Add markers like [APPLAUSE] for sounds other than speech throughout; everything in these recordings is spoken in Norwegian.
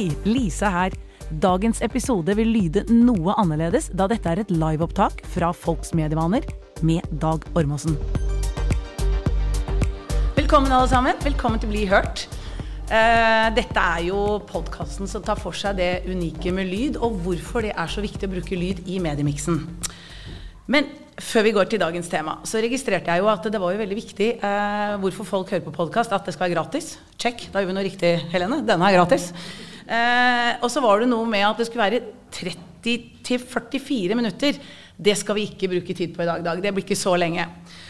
Hei, Lise her. Dagens episode vil lyde noe annerledes, da dette er et liveopptak fra Folks medievaner med Dag Ormåsen. Velkommen, alle sammen. Velkommen til Bli hørt. Eh, dette er jo podkasten som tar for seg det unike med lyd, og hvorfor det er så viktig å bruke lyd i mediemiksen. Men før vi går til dagens tema, så registrerte jeg jo at det var jo veldig viktig eh, hvorfor folk hører på podkast, at det skal være gratis. Check, da gjør vi noe riktig, Helene. Denne er gratis. Eh, og så var det noe med at det skulle være 30-44 minutter. Det skal vi ikke bruke tid på i dag. dag. Det blir ikke så lenge.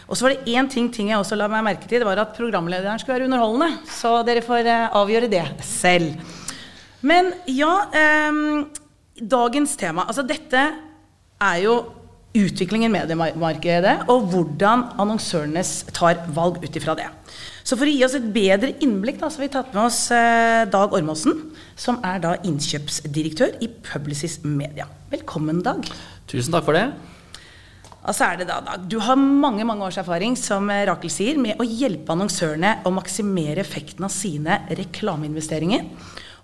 Og så var det én ting, ting, jeg også la meg merke til. Det var at programlederen skulle være underholdende. Så dere får eh, avgjøre det selv. Men ja eh, Dagens tema. Altså dette er jo utviklingen i mediemarkedet, og hvordan annonsørene tar valg ut ifra det. Så for å gi oss et bedre innblikk, da, så har vi tatt med oss eh, Dag Ormåsen, som er da innkjøpsdirektør i Publicis Media. Velkommen, Dag. Tusen takk for det. Og så er det da, Dag, Du har mange mange års erfaring som Rakel sier, med å hjelpe annonsørene å maksimere effekten av sine reklameinvesteringer.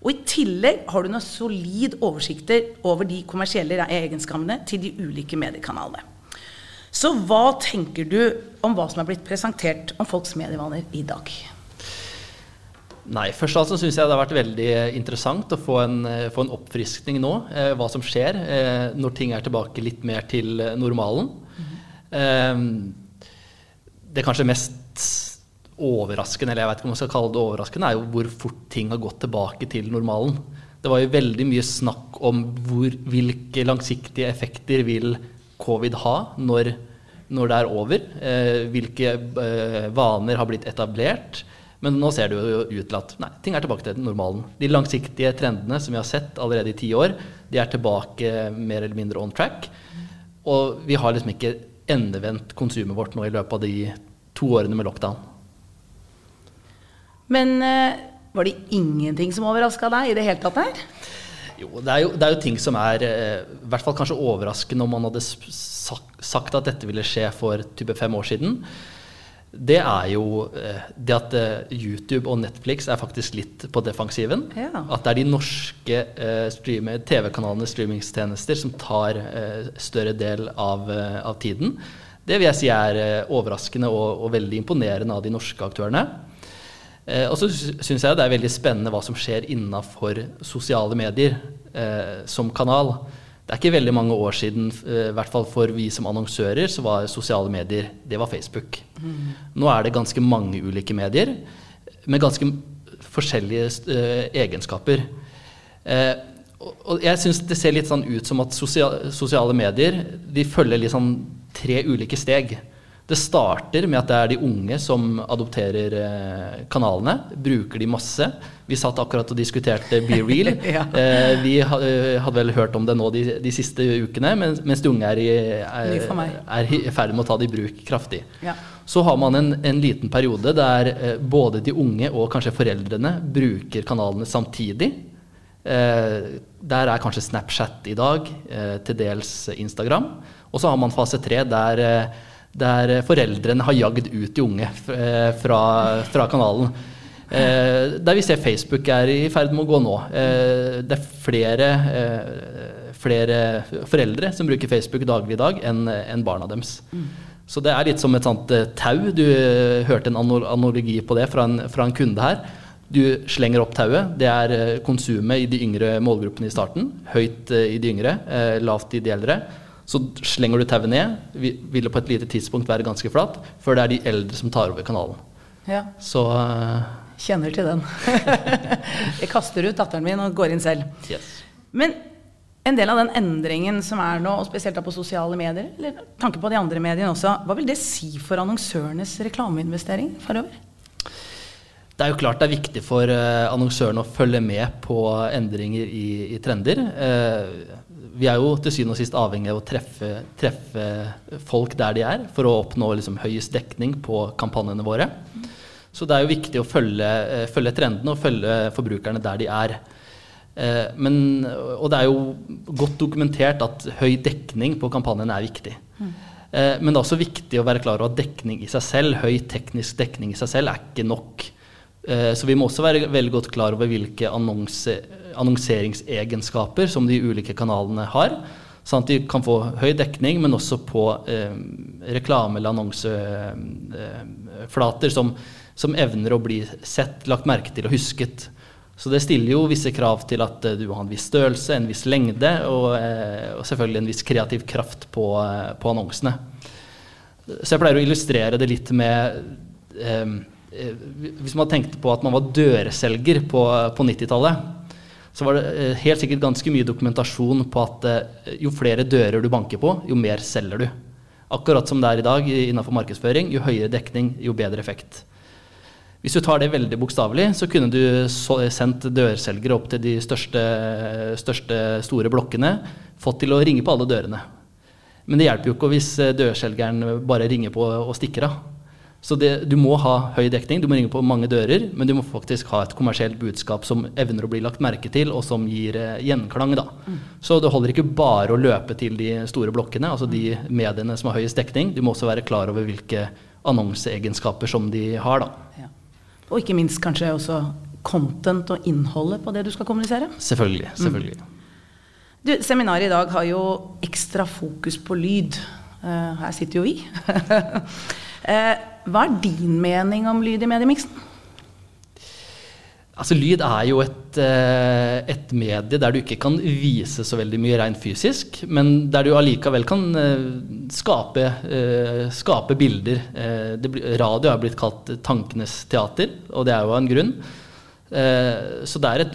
Og I tillegg har du noen solid oversikter over de kommersielle egenskapene til de ulike mediekanalene. Så hva tenker du om hva som er blitt presentert om folks medievaner i dag? Nei, Først og fremst syns jeg det har vært veldig interessant å få en, få en oppfriskning nå. Eh, hva som skjer eh, når ting er tilbake litt mer til normalen. Mm. Eh, det kanskje mest overraskende, eller jeg vet ikke om man skal kalle det overraskende, er jo hvor fort ting har gått tilbake til normalen. Det var jo veldig mye snakk om hvor, hvilke langsiktige effekter vil covid ha når, når det er over. Eh, hvilke eh, vaner har blitt etablert. Men nå ser det jo ut til at nei, ting er tilbake til normalen. De langsiktige trendene som vi har sett allerede i ti år, de er tilbake mer eller mindre on track. Og vi har liksom ikke endevendt konsumet vårt nå i løpet av de to årene med lockdown. Men eh, var det ingenting som overraska deg i det hele tatt her? Jo, det jo, det er jo ting som er eh, i hvert fall kanskje overraskende om man hadde sagt at dette ville skje for type fem år siden. Det er jo eh, det at YouTube og Netflix er faktisk litt på defensiven. Ja. At det er de norske TV-kanalenes streamingstjenester som tar større del av, av, tiden. Det vil jeg si er overraskende og, og veldig imponerende av de norske aktørene. Eh, og så syns jeg det er veldig spennende hva som skjer innafor sosiale medier eh, som kanal. Det er ikke veldig mange år siden, eh, i hvert fall for vi som annonsører, så var sosiale medier det var Facebook. Mm. Nå er det ganske mange ulike medier med ganske forskjellige eh, egenskaper. Eh, og jeg syns det ser litt sånn ut som at sosiale, sosiale medier de følger litt sånn tre ulike steg. Det starter med at det er de unge som adopterer eh, kanalene. Bruker de masse. Vi satt akkurat og diskuterte Be Real. [LAUGHS] ja. eh, vi eh, hadde vel hørt om det nå de, de siste ukene, mens, mens de unge er i, er, i ferd med å ta det i bruk kraftig. Ja. Så har man en, en liten periode der eh, både de unge og kanskje foreldrene bruker kanalene samtidig. Eh, der er kanskje Snapchat i dag, eh, til dels Instagram. Og så har man fase tre der der foreldrene har jagd ut de unge eh, fra, fra kanalen. Eh, der vi ser Facebook er i ferd med å gå nå. Eh, det er flere, eh, flere, foreldre som bruker Facebook daglig i dag enn en barna deres. Mm. Så det er litt som et sånt eh, tau. Du eh, hørte en analogi på det fra en, fra en kunde her. Du slenger opp tauet. Det er konsumet i de yngre målgruppene i starten. Høyt i de yngre, lavt i de eldre. Så slenger du tauet ned, vil det på et lite tidspunkt være ganske flatt, før det er de eldre som tar over kanalen. Ja. Så uh, Kjenner til den. [LAUGHS] jeg kaster ut datteren min og går inn selv. Yes. Men en del av den endringen som er nå, og spesielt da på sosiale medier, eller tanke på de andre mediene også, hva vil det si for annonsørenes reklameinvestering forover? Det er jo klart det er viktig for uh, annonsørene å følge med på endringer i, i trender. Uh, vi er jo til syvende og sist avhengig av å treffe, treffe, folk der de er, for å oppnå liksom, høyest dekning på kampanjene våre. Så det er jo viktig å følge, eh, følge trendene og følge forbrukerne der de er. Eh, men, og det er jo godt dokumentert at høy dekning på kampanjene er viktig. Mm. Men det er også viktig å være klar over at dekning i seg selv, høy teknisk dekning i seg selv, er ikke nok. Så vi må også være veldig godt klar over hvilke annonse, annonseringsegenskaper som de ulike kanalene har. Sånn at de kan få høy dekning, men også på eh, reklame- eller annonseflater som, som, evner å bli sett, lagt merke til og husket. Så det stiller jo visse krav til at eh, du har en viss størrelse, en viss lengde og, eh, og selvfølgelig en viss kreativ kraft på, eh, på, annonsene. Så jeg pleier å illustrere det litt med eh, Hvis man tenkte på at man var dørselger på, på 90-tallet, så var det helt sikkert ganske mye dokumentasjon på at jo flere dører du banker på, jo mer selger du. Akkurat som det er i dag innenfor markedsføring. Jo høyere dekning, jo bedre effekt. Hvis du tar det veldig bokstavelig, så kunne du sendt dørselgere opp til de største, største, store blokkene, fått til å ringe på alle dørene. Men det hjelper jo ikke hvis dørselgeren bare ringer på og stikker av. Så det, du må ha høy dekning, du må ringe på mange dører, men du må faktisk ha et kommersielt budskap som evner å bli lagt merke til, og som gir eh, gjenklang. Da. Mm. Så det holder ikke bare å løpe til de store blokkene, altså de mediene som har høyest dekning. Du må også være klar over hvilke annonseegenskaper som de har. Da. Ja. Og ikke minst kanskje også content og innholdet på det du skal kommunisere. Selvfølgelig. selvfølgelig. Mm. Du, seminaret i dag har jo ekstra fokus på lyd. Uh, her sitter jo vi. uh, [LAUGHS] hva er din mening om lyd i mediemiksen? Altså, lyd er jo et, eh, et, medie der du ikke kan vise så veldig mye rent fysisk, men der du allikevel kan eh, skape, eh, skape bilder. radio har blitt kalt tankenes teater, og det er jo av en grunn. Så det er et,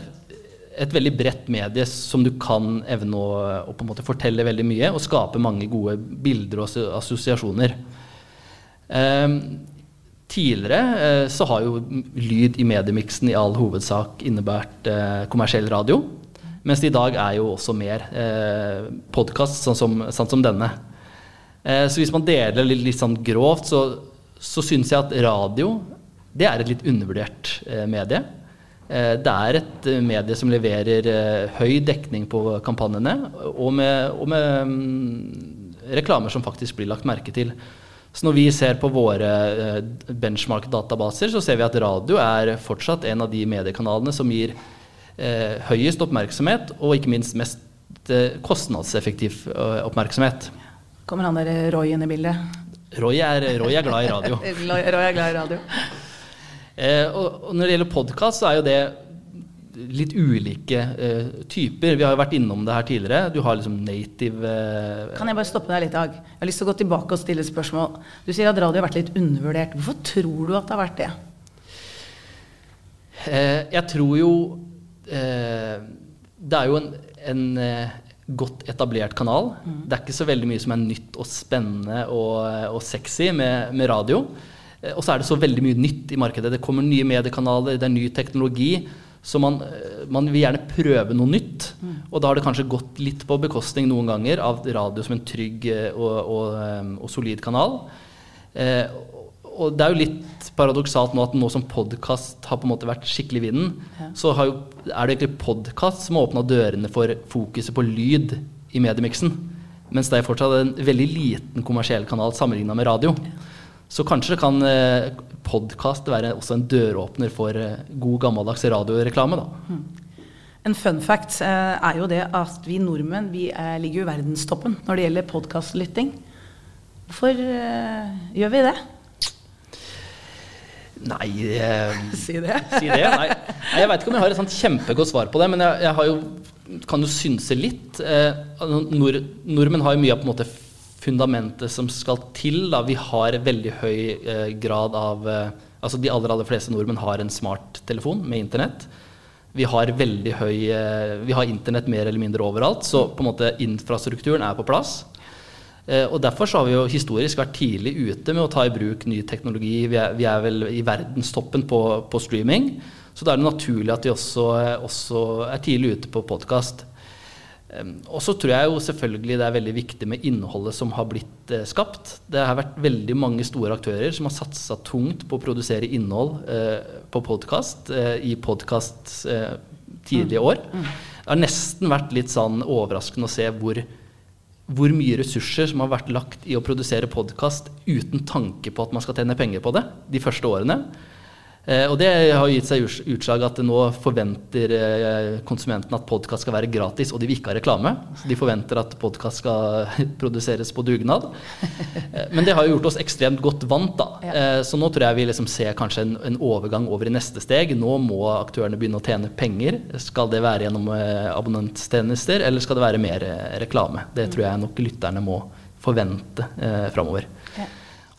et veldig bredt medie som du kan evne å, å, fortelle veldig mye og skape mange gode bilder og assosiasjoner. Tidligere eh, så har jo lyd i mediemiksen i all hovedsak innebært eh, kommersiell radio. Mens det i dag er jo også mer eh, podkast, sånn, sånn som denne. Eh, så hvis man deler litt, litt sånn grovt, så, så syns jeg at radio det er et litt undervurdert medie. Det er et medie som leverer høy dekning på kampanjene, og med, og med um, reklamer som faktisk blir lagt merke til. Så når vi ser på våre eh, benchmark-databaser, så ser vi at radio er fortsatt en av de mediekanalene som gir eh, høyest oppmerksomhet, og ikke minst mest eh, kostnadseffektiv eh, oppmerksomhet. Kommer han der Roy inn i bildet? Roy er, Roy er glad i radio. [LAUGHS] Roy er glad i radio. Eh, og, og når det gjelder podkast, så er jo det litt ulike uh, typer. Vi har jo vært innom det her tidligere. Du har liksom native uh, Kan jeg bare stoppe deg litt, Dag? Jeg har lyst til å gå tilbake og stille et spørsmål. Du sier at radio har vært litt undervurdert. Hvorfor tror du at det har vært det? Uh, jeg tror jo Det er jo en, en godt etablert kanal. Mm. Det er ikke så veldig mye som er nytt og spennende og, og sexy med, med radio. Og så er det så veldig mye nytt i markedet. Det kommer nye mediekanaler, det er ny teknologi. Så man, man, vil gjerne prøve noe nytt. Mm. Og da har det kanskje gått litt på bekostning noen ganger av radio som en trygg eh, og, og, og solid kanal. Eh, og det er jo litt paradoksalt nå at nå som podkast har på en måte vært skikkelig i vinden, ja. så jo, er det egentlig podkast som har åpna dørene for fokuset på lyd i mediemiksen. Mens det er fortsatt en veldig liten kommersiell kanal sammenligna med radio. Så kanskje det kan eh, podkast være også en døråpner for eh, god gammeldags radioreklame. Da. Hmm. En fun fact eh, er jo det at vi nordmenn vi er, ligger i verdenstoppen når det gjelder podkastlytting. Hvorfor gjør vi det? Nei eh, [LAUGHS] Si det. si det. Nei. Nei, jeg veit ikke om jeg har et sånt kjempegodt svar på det, men jeg, jeg jo, kan jo synse litt. Eh, nord, nordmenn har jo mye av på en måte fundamentet som skal til. Da. Vi har veldig høy eh, grad av eh, Altså de aller, aller fleste nordmenn har en smarttelefon med internett. Vi har veldig høy eh, Vi har internett mer eller mindre overalt, så på en måte infrastrukturen er på plass. Eh, og Derfor så har vi jo historisk vært tidlig ute med å ta i bruk ny teknologi. Vi er, vi er vel i verdenstoppen på, på, streaming. Så da er det naturlig at vi også, også er tidlig ute på podkast. Og så tror jeg jo selvfølgelig det er veldig viktig med innholdet som har blitt eh, skapt. Det har vært veldig mange store aktører som har satsa tungt på å produsere innhold eh, på podkast eh, i podkast tidlige mm. år. Mm. Det har nesten vært litt sånn overraskende å se hvor, hvor mye ressurser som har vært lagt i å produsere podkast uten tanke på at man skal tjene penger på det de første årene. Eh, og det har gitt seg utslag at nå forventer konsumentene konsumenten at podkast skal være gratis, og de vil ikke ha reklame. Så de forventer at podkast skal [LAUGHS] produseres på dugnad. Eh, men det har jo gjort oss ekstremt godt vant, da. Så nå tror jeg vi liksom ser kanskje en, en, overgang over i neste steg. Nå må aktørene begynne å tjene penger. Skal det være gjennom abonnenttjenester, eller skal det være mer reklame? Det tror jeg nok lytterne må forvente eh, framover.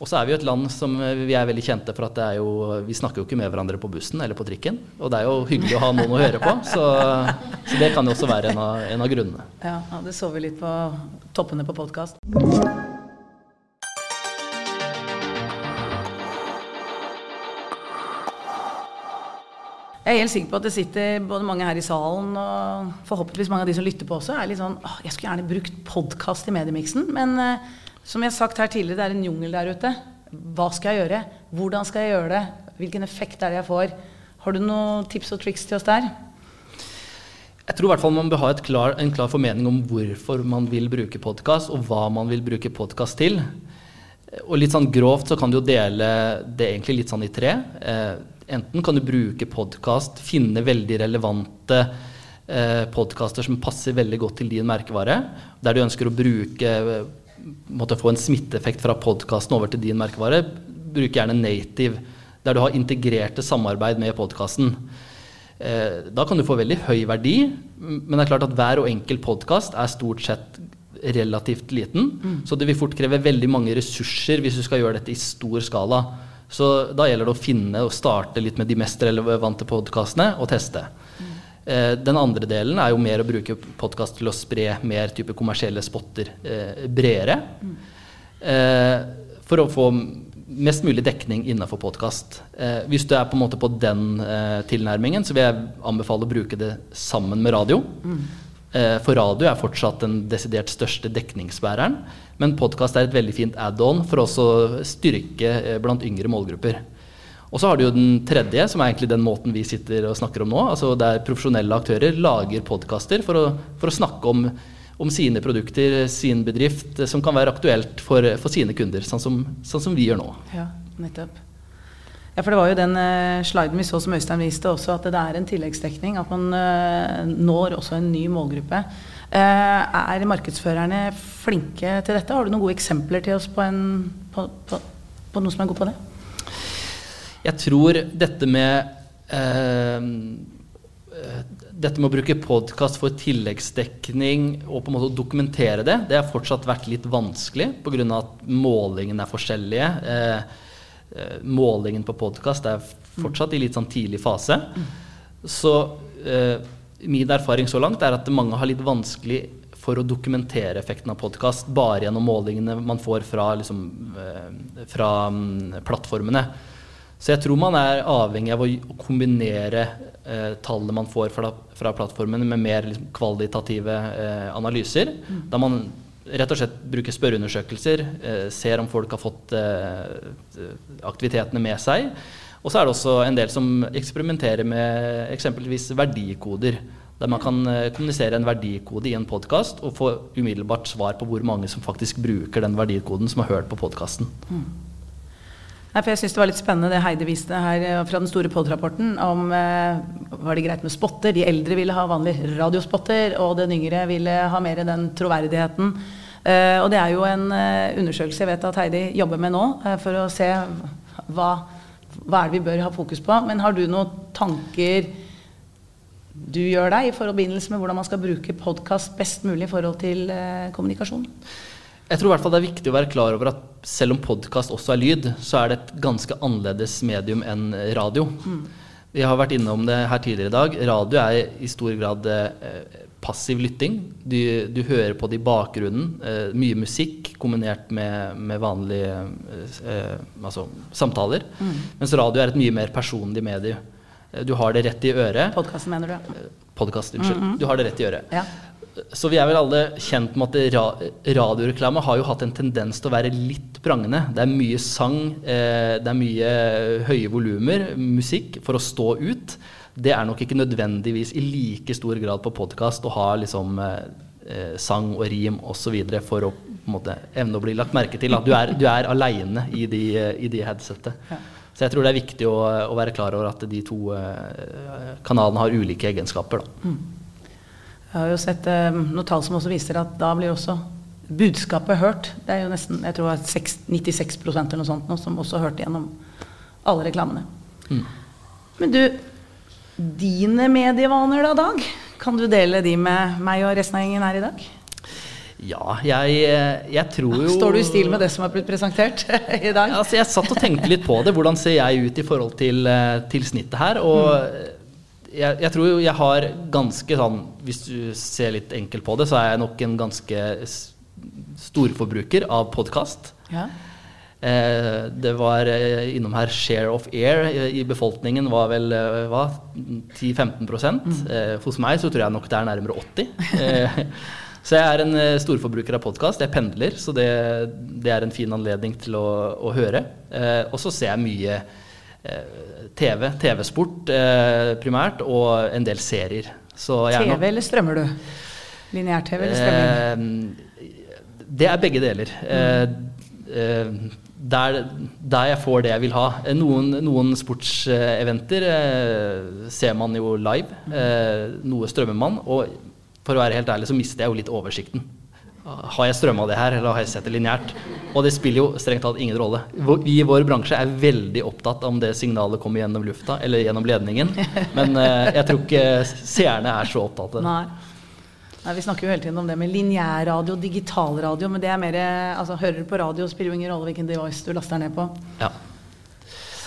Og så er vi jo et land som eh, vi er veldig kjente for at det er jo, vi snakker jo ikke med hverandre på bussen eller på trikken. Og det er jo hyggelig å ha noen å høre på, så, så det kan jo også være en av, en av grunnene. Ja, det så vi litt på toppene på podkast. Jeg er helt sikker på at det sitter både mange her i salen og forhåpentligvis mange av de som lytter på også, er litt sånn åh, Jeg skulle gjerne brukt podkast i mediemiksen, men uh, som jeg har sagt her tidligere, det er en jungel der ute. Hva skal jeg gjøre? Hvordan skal jeg gjøre det? Hvilken effekt er det jeg får? Har du noen tips og triks til oss der? Jeg tror i hvert fall man bør ha klar, en klar formening om hvorfor man vil bruke podkast, og hva man vil bruke podkast til. Og litt sånn grovt så kan du jo dele det egentlig litt sånn i tre. Eh, enten kan du bruke podkast, finne veldig relevante eh, podkaster som passer veldig godt til din merkevare, der du ønsker å bruke måtte få en smitteeffekt fra podkasten over til din merkevare, bruk gjerne native, der du har integrerte samarbeid med podkasten. Eh, da kan du få veldig høy verdi, men det er klart at hver og enkel podkast er stort sett relativt liten. Mm. Så det vil fort kreve veldig mange ressurser hvis du skal gjøre dette i stor skala. Så da gjelder det å finne og starte litt med de mest relevante podkastene og teste. Eh, den andre delen er jo mer å bruke podkast til å spre mer type kommersielle spotter eh, bredere. Mm. Eh, for å få mest mulig dekning innenfor podkast. Eh, hvis du er på en måte på den eh, tilnærmingen, så vil jeg anbefale å bruke det sammen med radio. Mm. For radio er fortsatt den desidert største dekningsbæreren. Men podkast er et veldig fint add-on for å styrke blant yngre målgrupper. Og så har du jo den tredje, som er egentlig den måten vi sitter og snakker om nå. altså Der profesjonelle aktører lager podkaster for, for, å snakke om, om, sine produkter, sin bedrift, som kan være aktuelt for, for sine kunder. Sånn som, sånn som, vi gjør nå. Ja, nettopp. Ja, for det var jo den uh, sliden vi så som Øystein viste også, at det er en tilleggsdekning. At man uh, når også en ny målgruppe. Uh, er markedsførerne flinke til dette? Har du noen gode eksempler til oss på, en, på, på, på noe som er god på det? Jeg tror dette med eh, dette med å bruke podkast for tilleggsdekning og på en måte å dokumentere det, det har fortsatt vært litt vanskelig pga. at målingene er forskjellige. Eh, eh, målingen på podkast er fortsatt i litt sånn tidlig fase. Så eh, min erfaring så langt er at mange har litt vanskelig for å dokumentere effekten av podkast bare gjennom målingene man får fra, liksom, eh, fra um, plattformene. Så jeg tror man er avhengig av å kombinere eh, tallene man får fra, fra plattformen med mer liksom, kvalitative eh, analyser. Mm. Da man rett og slett bruker spørreundersøkelser, eh, ser om folk har fått eh, aktivitetene med seg. Og så er det også en del som eksperimenterer med eksempelvis verdikoder. Der man kan eh, kommunisere en verdikode i en podkast og få umiddelbart svar på hvor mange som faktisk bruker den verdikoden som har hørt på podkasten. Mm. Nei, for jeg syns det var litt spennende det Heidi viste her eh, fra den store pod-rapporten om eh, var det greit med spotter. De eldre ville ha vanlige radiospotter, og den yngre ville ha mer den troverdigheten. Eh, og det er jo en eh, undersøkelse jeg vet at Heidi jobber med nå, eh, for å se hva, hva er det vi bør ha fokus på. Men har du noen tanker du gjør deg i forbindelse med hvordan man skal bruke podkast best mulig i forhold til eh, kommunikasjon? Jeg tror i hvert fall det er viktig å være klar over at selv om podkast også er lyd, så er det et ganske annerledes medium enn radio. Mm. Vi har vært innom det her tidligere i dag. Radio er i stor grad eh, passiv lytting. Du, du, hører på det i bakgrunnen. Eh, mye musikk kombinert med, med vanlige eh, altså, samtaler. Mm. Mens radio er et mye mer personlig medie. Eh, du har det rett i øret. Podkasten, mener du? Eh, Podkast, unnskyld. Mm -hmm. Du har det rett i øret. Ja så vi er vel alle kjent med at ra radioreklame har jo hatt en tendens til å være litt prangende. Det er mye sang, eh, det er mye høye volumer, musikk, for å stå ut. Det er nok ikke nødvendigvis i like stor grad på podkast å ha liksom eh, sang og rim osv. for å måte, evne å bli lagt merke til. At du er, du er aleine i de, i de headsettet. Ja. Så jeg tror det er viktig å, å, være klar over at de to uh, kanalene har ulike egenskaper. Da. Mm. Jeg har jo sett uh, noen tall som også viser at da blir også budskapet hørt. Det er jo nesten jeg tror 6, 96 eller noe sånt nå, som også har hørt gjennom alle reklamene. Mm. Men du, dine medievaner da, Dag? Kan du dele de med meg og resten av gjengen her i dag? Ja, jeg, jeg, tror jo Står du i stil med det som er blitt presentert [LAUGHS] i dag? Altså, jeg satt og tenkte litt på det. Hvordan ser jeg ut i forhold til, eh, til snittet her? Og mm. Jeg, jeg, tror jo jeg har ganske sånn Hvis du ser litt enkelt på det, så er jeg nok en ganske storforbruker av podkast. Ja. Eh, det var eh, innom her share of air i befolkningen var vel hva, 10-15 mm. Hos meg så tror jeg nok det er nærmere 80 [LAUGHS] Så jeg er en storforbruker av podkast. Jeg pendler, så det, det, er en fin anledning til å, å høre. Og så ser jeg mye TV, TV-sport primært, og en del serier. TV eller strømmer du? Lineær-TV eller strømming? det er begge deler. Der, der, jeg får det jeg vil ha. Noen, noen sportseventer ser man jo live. noe strømmer man. og for å være helt ærlig så mister jeg jo litt oversikten. Har jeg strømma det her, eller har jeg sett det lineært? Og det spiller jo strengt tatt ingen rolle. Vi i vår bransje er veldig opptatt om det signalet kommer gjennom lufta eller gjennom ledningen. Men uh, jeg tror ikke seerne er så opptatt av det. Nei. Nei, Vi snakker jo hele tiden om det med lineærradio, digitalradio. Men det er mer altså, hører du på radio, spiller jo ingen rolle hvilken device du laster ned på. Ja.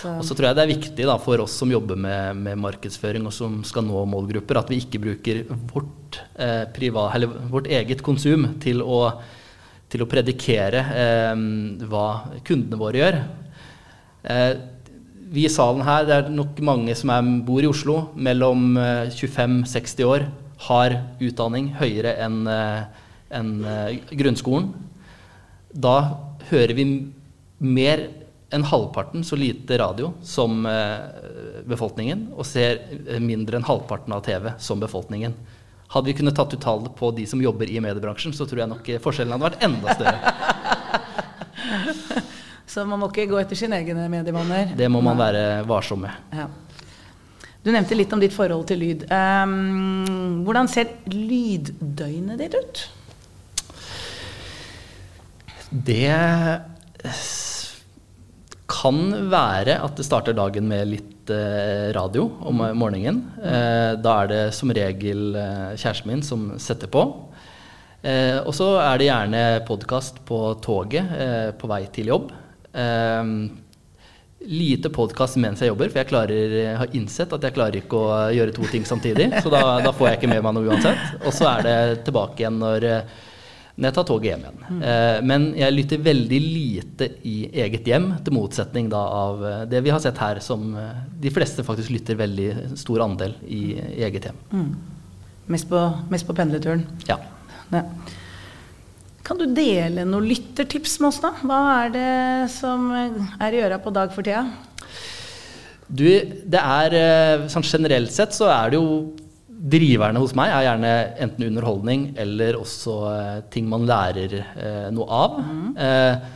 Og så tror jeg det er viktig da, for oss som jobber med, med, markedsføring og som skal nå målgrupper, at vi ikke bruker vårt, eh, privat, vårt eget konsum til å, til å predikere eh, hva kundene våre gjør. Eh, vi i salen her, det er nok mange som er, bor i Oslo, mellom 25-60 eh, år, har utdanning høyere enn eh, en, eh, grunnskolen. Da hører vi mer en halvparten så lite radio som eh, befolkningen, og ser eh, mindre enn halvparten av TV som befolkningen. Hadde vi kunnet tatt ut tallet på de som jobber i mediebransjen, så tror jeg nok eh, forskjellen hadde vært enda større. [LAUGHS] så man må ikke gå etter sine egne medievaner? Det må man være varsom med. Ja. Du nevnte litt om ditt forhold til lyd. Um, hvordan ser lyddøgnet ditt ut? Det kan være at det starter dagen med litt eh, radio om morgenen. Eh, da er det som regel eh, kjæresten min som setter på. Eh, og så er det gjerne podkast på toget eh, på vei til jobb. Eh, lite podkast mens jeg jobber, for jeg klarer, har innsett at jeg klarer ikke å gjøre to ting samtidig. Så da, da får jeg ikke med meg noe uansett. Og så er det tilbake igjen når når jeg tar toget hjem igjen. Mm. Eh, men jeg lytter veldig lite i eget hjem, til motsetning da av eh, det vi har sett her, som eh, de fleste faktisk lytter veldig stor andel i, i eget hjem. Mm. Mest, på, mest, på, pendleturen? Ja. ja. Kan du dele noen lyttertips med oss, da? Hva er det som er i øra på dag for tida? Du, det er sånn generelt sett så er det jo driverne hos meg er gjerne enten underholdning eller også eh, ting man lærer eh, noe av. Mm. Eh,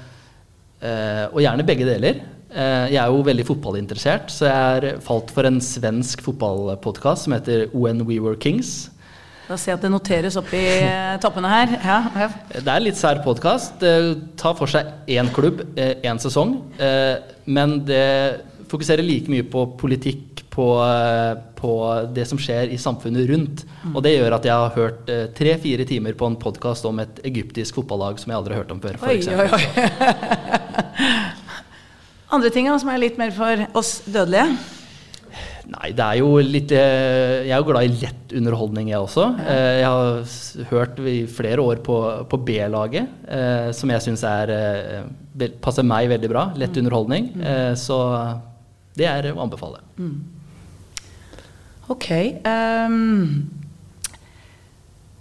eh og gjerne begge deler. Eh, jeg er jo veldig fotballinteressert, så jeg er falt for en svensk fotballpodkast som heter When We Were Kings. Da ser jeg at det noteres opp i eh, toppene her. Ja, ja. Det er en litt sær podkast. Tar for seg én klubb, én sesong. Men det fokuserer like mye på politikk på, på, det som skjer i samfunnet rundt. Mm. Og det gjør at jeg har hørt eh, tre-fire timer på en podkast om et egyptisk fotballag som jeg aldri har hørt om før. For oi, oi, oi. [LAUGHS] Andre ting som er litt mer for oss dødelige? Nei, det er jo litt eh, Jeg er jo glad i lett underholdning, jeg også. Eh, jeg har hørt i flere år på, på B-laget, som jeg syns passer meg veldig bra. Lett mm. underholdning. Mm. Så det er å anbefale. Ok. Um,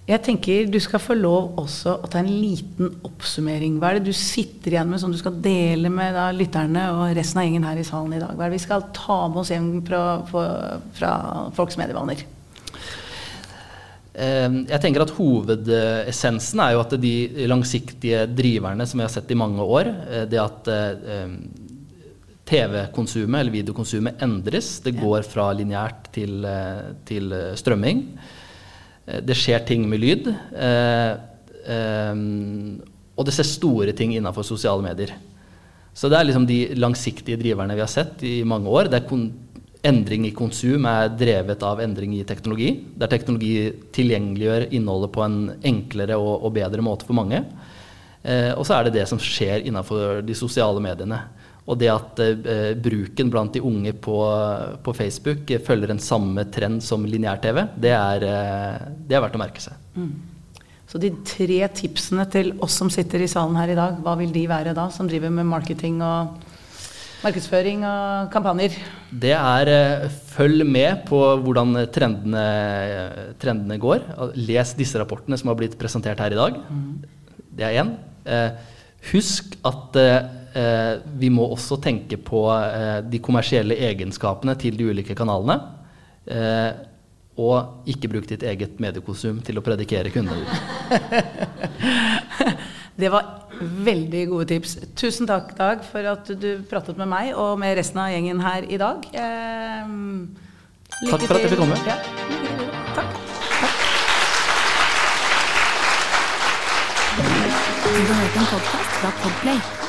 jeg tenker du skal få lov også å ta en liten oppsummering. Hva er det du sitter igjen med som du skal dele med da, lytterne og resten av gjengen her i salen i dag? Hva er det vi skal ta med oss hjem fra, fra folks medievaner? Jeg tenker at Hovedessensen er jo at de langsiktige driverne som vi har sett i mange år, det at TV-konsumet eller videokonsumet endres. Det går fra lineært til, til, strømming. Det skjer ting med lyd. Og det ser store ting innenfor sosiale medier. Så det er liksom de langsiktige driverne vi har sett i mange år. Det er endring i konsum er drevet av endring i teknologi. Der teknologi tilgjengeliggjør innholdet på en enklere og, og bedre måte for mange. Eh, og så er det det som skjer innenfor de sosiale mediene. Og det at eh, bruken blant de unge på, på Facebook følger en samme trend som lineær-TV, det, eh, det, er verdt å merke seg. Mm. Så de tre tipsene til oss som sitter i salen her i dag, hva vil de være da, som driver med marketing og markedsføring og kampanjer? Det er uh, følg med på hvordan trendene, trendene, går. Les disse rapportene som har blitt presentert her i dag. Mm. Det er én. Uh, husk at uh, vi må også tenke på de kommersielle egenskapene til de ulike kanalene. Og ikke bruk ditt eget mediekonsum til å predikere kundene dine. [LAUGHS] det var veldig gode tips. Tusen takk, Dag, for at du pratet med meg og med resten av gjengen her i dag. Eh, takk for at jeg fikk komme. Ja. Takk. Du har hørt en podkast fra Podplay.